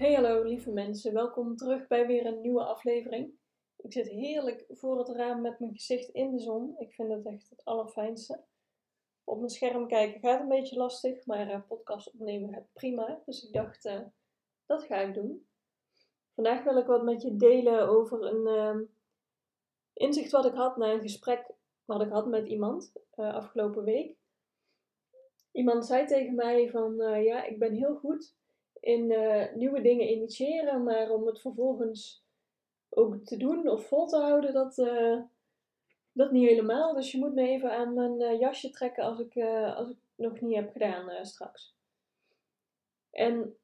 Hey hallo lieve mensen, welkom terug bij weer een nieuwe aflevering. Ik zit heerlijk voor het raam met mijn gezicht in de zon. Ik vind het echt het allerfijnste. Op mijn scherm kijken gaat een beetje lastig, maar uh, podcast opnemen gaat prima. Dus ik dacht, uh, dat ga ik doen. Vandaag wil ik wat met je delen over een uh, inzicht wat ik had na een gesprek wat ik had met iemand uh, afgelopen week. Iemand zei tegen mij van, ja, ik ben heel goed in uh, nieuwe dingen initiëren, maar om het vervolgens ook te doen of vol te houden, dat, uh, dat niet helemaal. Dus je moet me even aan mijn uh, jasje trekken als ik, als ik nog niet heb gedaan straks. En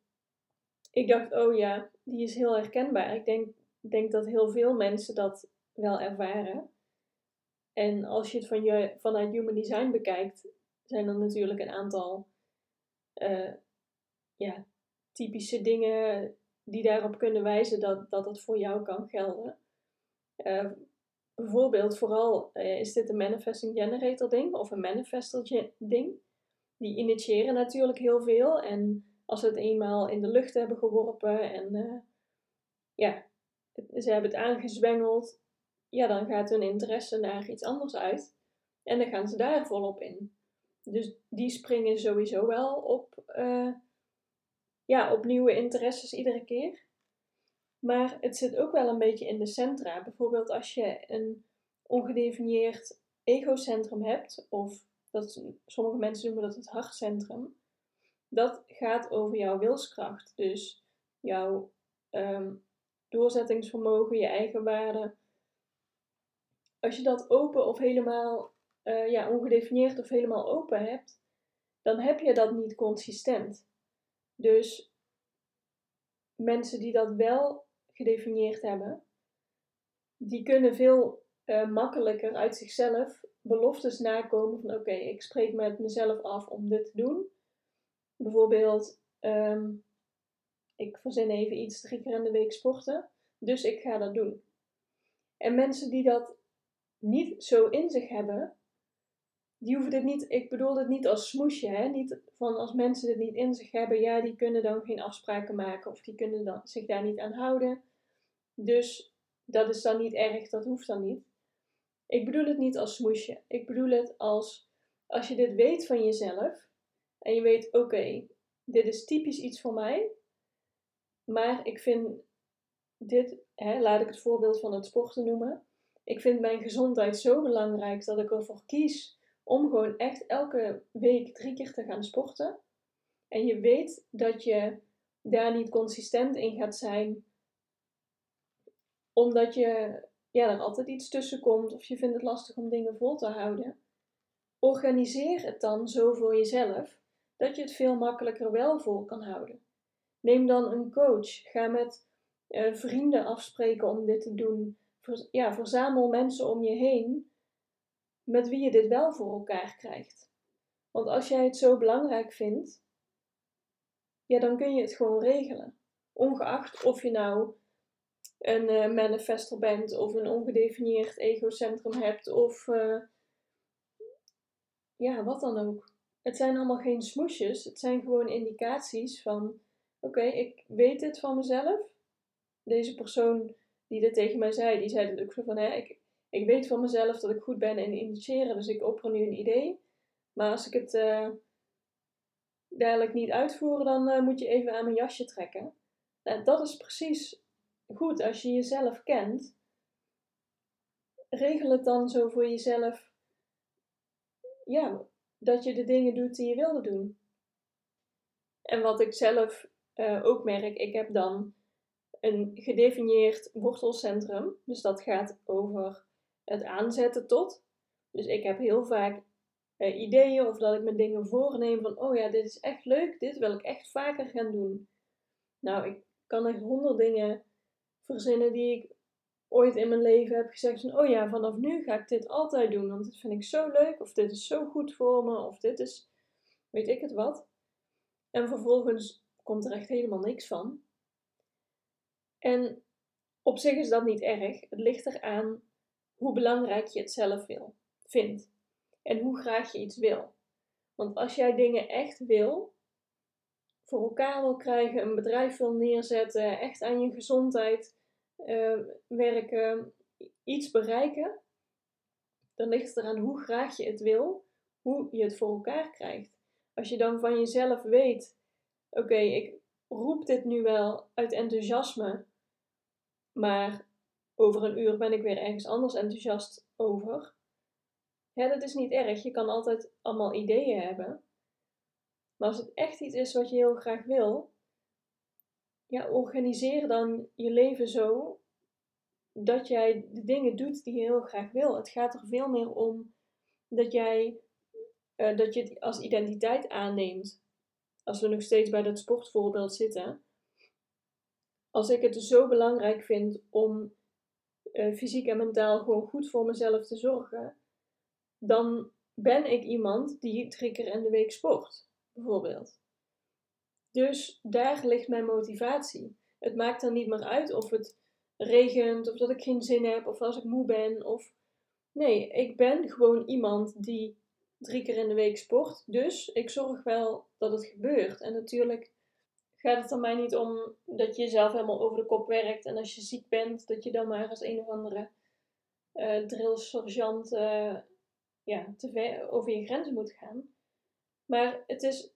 ik dacht, oh ja, die is heel herkenbaar. Ik denk, denk dat heel veel mensen dat wel ervaren. En als je het van je, vanuit Human Design bekijkt, zijn er natuurlijk een aantal ja, typische dingen die daarop kunnen wijzen dat, dat het voor jou kan gelden. Uh, bijvoorbeeld, vooral uh, is dit een manifesting generator ding of een manifestor ding. Die initiëren natuurlijk heel veel en als ze het eenmaal in de lucht hebben geworpen en uh, ja, ze hebben het aangezwengeld, ja, dan gaat hun interesse naar iets anders uit en dan gaan ze daar volop in. Dus die springen sowieso wel op ja, op nieuwe interesses iedere keer. Maar het zit ook wel een beetje in de centra. Bijvoorbeeld als je een ongedefinieerd egocentrum hebt, of dat sommige mensen noemen dat het hartcentrum. Dat gaat over jouw wilskracht. Dus jouw um, doorzettingsvermogen, je eigen waarde. Als je dat open of helemaal uh, ja, ongedefinieerd of helemaal open hebt, dan heb je dat niet consistent. Dus mensen die dat wel gedefinieerd hebben, die kunnen veel uh, makkelijker uit zichzelf beloftes nakomen van oké, ik spreek met mezelf af om dit te doen. Bijvoorbeeld, um, ik verzin even iets, drie keer in de week sporten, dus ik ga dat doen. En mensen die dat niet zo in zich hebben, die hoeven dit niet, ik bedoel dit niet als smoesje, hè? Niet van als mensen dit niet in zich hebben, ja, die kunnen dan geen afspraken maken of die kunnen dan, zich daar niet aan houden. Dus dat is dan niet erg, dat hoeft dan niet. Ik bedoel het niet als smoesje. Ik bedoel het als, als je dit weet van jezelf en je weet, oké, dit is typisch iets voor mij, maar ik vind dit, hè, laat ik het voorbeeld van het sporten noemen. Ik vind mijn gezondheid zo belangrijk dat ik ervoor kies om gewoon echt elke week drie keer te gaan sporten. En je weet dat je daar niet consistent in gaat zijn, omdat je ja, er altijd iets tussen komt of je vindt het lastig om dingen vol te houden. Organiseer het dan zo voor jezelf dat je het veel makkelijker wel vol kan houden. Neem dan een coach. Ga met uh, vrienden afspreken om dit te doen. ja, verzamel mensen om je heen met wie je dit wel voor elkaar krijgt. Want als jij het zo belangrijk vindt, ja, dan kun je het gewoon regelen. Ongeacht of je nou een uh, manifester bent of een ongedefinieerd egocentrum hebt of uh, ja, wat dan ook. Het zijn allemaal geen smoesjes, het zijn gewoon indicaties van: oké, ik weet dit van mezelf. Deze persoon die dit tegen mij zei, die zei het ook zo van: hè, ik, ik weet van mezelf dat ik goed ben in initiëren, dus ik opper nu een idee. Maar als ik het uh, dadelijk niet uitvoer, dan uh, moet je even aan mijn jasje trekken. Nou, dat is precies goed als je jezelf kent. Regel het dan zo voor jezelf, ja, dat je de dingen doet die je wilde doen. En wat ik zelf uh, ook merk, ik heb dan een gedefinieerd wortelcentrum. Dus dat gaat over het aanzetten tot. Dus ik heb heel vaak uh, ideeën of dat ik me dingen voorneem van, oh ja, dit is echt leuk, dit wil ik echt vaker gaan doen. Nou, ik kan echt honderd dingen verzinnen die ik ooit in mijn leven heb gezegd van, oh ja, vanaf nu ga ik dit altijd doen, want dit vind ik zo leuk, of dit is zo goed voor me, of dit is, weet ik het wat. En vervolgens komt er echt helemaal niks van. En op zich is dat niet erg. Het ligt eraan hoe belangrijk je het zelf wil, vindt. En hoe graag je iets wil. Want als jij dingen echt wil, voor elkaar wil krijgen, een bedrijf wil neerzetten, echt aan je gezondheid uh, werken, iets bereiken, dan ligt het eraan hoe graag je het wil, hoe je het voor elkaar krijgt. Als je dan van jezelf weet, oké, ik roep dit nu wel uit enthousiasme, maar over een uur ben ik weer ergens anders enthousiast over. Dat is niet erg. Je kan altijd allemaal ideeën hebben. Maar als het echt iets is wat je heel graag wil, ja, organiseer dan je leven zo dat jij de dingen doet die je heel graag wil. Het gaat er veel meer om dat jij uh, dat je het als identiteit aanneemt. Als we nog steeds bij dat sportvoorbeeld zitten. Als ik het zo belangrijk vind om uh, fysiek en mentaal gewoon goed voor mezelf te zorgen, dan ben ik iemand die drie keer in de week sport, bijvoorbeeld. Dus daar ligt mijn motivatie. Het maakt dan niet meer uit of het regent, of dat ik geen zin heb, of als ik moe ben. Of... Nee, ik ben gewoon iemand die drie keer in de week sport. Dus ik zorg wel dat het gebeurt. En natuurlijk gaat het er mij niet om dat je jezelf helemaal over de kop werkt. En als je ziek bent, dat je dan maar als een of andere uh, drillsergeant uh, ja, te ver over je grenzen moet gaan. Maar het is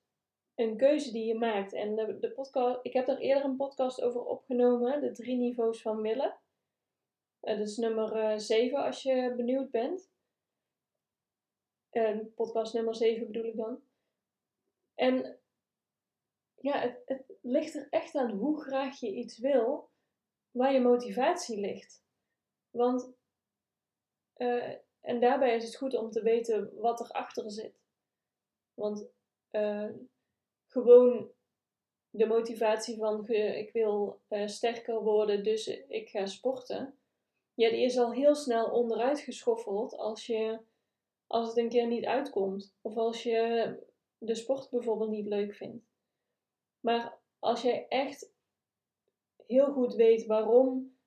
een keuze die je maakt. En de, de podcast, ik heb daar eerder een podcast over opgenomen, de drie niveaus van willen. Uh, dat is nummer 7 als je benieuwd bent. Podcast nummer 7 bedoel ik dan. En ja, het ligt er echt aan hoe graag je iets wil, waar je motivatie ligt. Want, uh, en daarbij is het goed om te weten wat erachter zit. Want uh, gewoon de motivatie van ik wil sterker worden, dus ik ga sporten. Ja, die is al heel snel onderuit geschoffeld als, je, als het een keer niet uitkomt. Of als je de sport bijvoorbeeld niet leuk vindt. Maar als jij echt heel goed weet waarom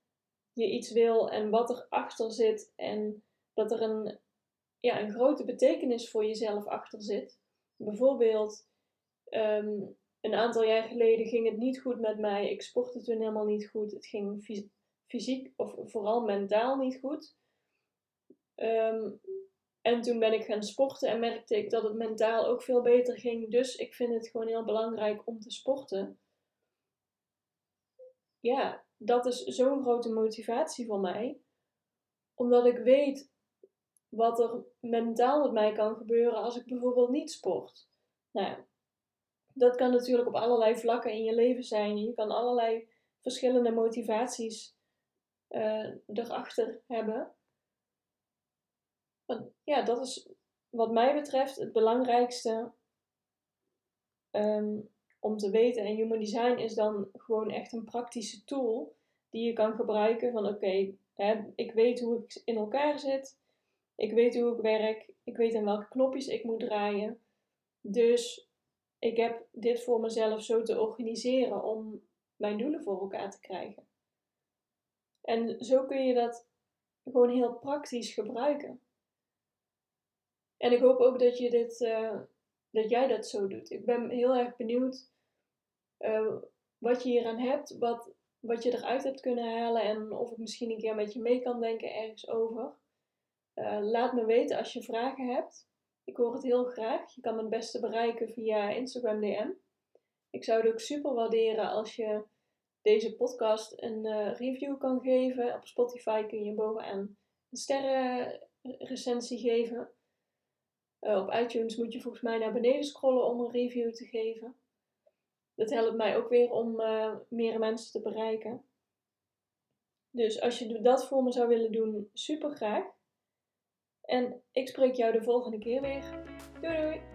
je iets wil en wat erachter zit en dat er een, ja, een grote betekenis voor jezelf achter zit. Bijvoorbeeld, ehm, een aantal jaar geleden ging het niet goed met mij. Ik sportte toen helemaal niet goed. Het ging fysiek of vooral mentaal niet goed. Ehm, en toen ben ik gaan sporten en merkte ik dat het mentaal ook veel beter ging. Dus ik vind het gewoon heel belangrijk om te sporten. Ja, dat is zo'n grote motivatie voor mij. Omdat ik weet wat er mentaal met mij kan gebeuren als ik bijvoorbeeld niet sport. Nou, dat kan natuurlijk op allerlei vlakken in je leven zijn. Je kan allerlei verschillende motivaties uh, erachter hebben ja, dat is wat mij betreft het belangrijkste um, om te weten. En Human Design is dan gewoon echt een praktische tool die je kan gebruiken van oké, ik weet hoe ik in elkaar zit, ik weet hoe ik werk, ik weet aan welke knopjes ik moet draaien. Dus ik heb dit voor mezelf zo te organiseren om mijn doelen voor elkaar te krijgen. En zo kun je dat gewoon heel praktisch gebruiken. En ik hoop ook dat, je dit, uh, dat jij dat zo doet. Ik ben heel erg benieuwd uh, wat je hier aan hebt, wat, wat je eruit hebt kunnen halen en of ik misschien een keer met je mee kan denken ergens over. Uh, laat me weten als je vragen hebt. Ik hoor het heel graag. Je kan me het beste bereiken via Instagram DM. Ik zou het ook super waarderen als je deze podcast een review kan geven. Op Spotify kun je bovenaan een sterrenrecensie geven. Op iTunes moet je volgens mij naar beneden scrollen om een review te geven. Dat helpt mij ook weer om uh, meer mensen te bereiken. Dus als je dat voor me zou willen doen, super graag. En ik spreek jou de volgende keer weer. Doei doei!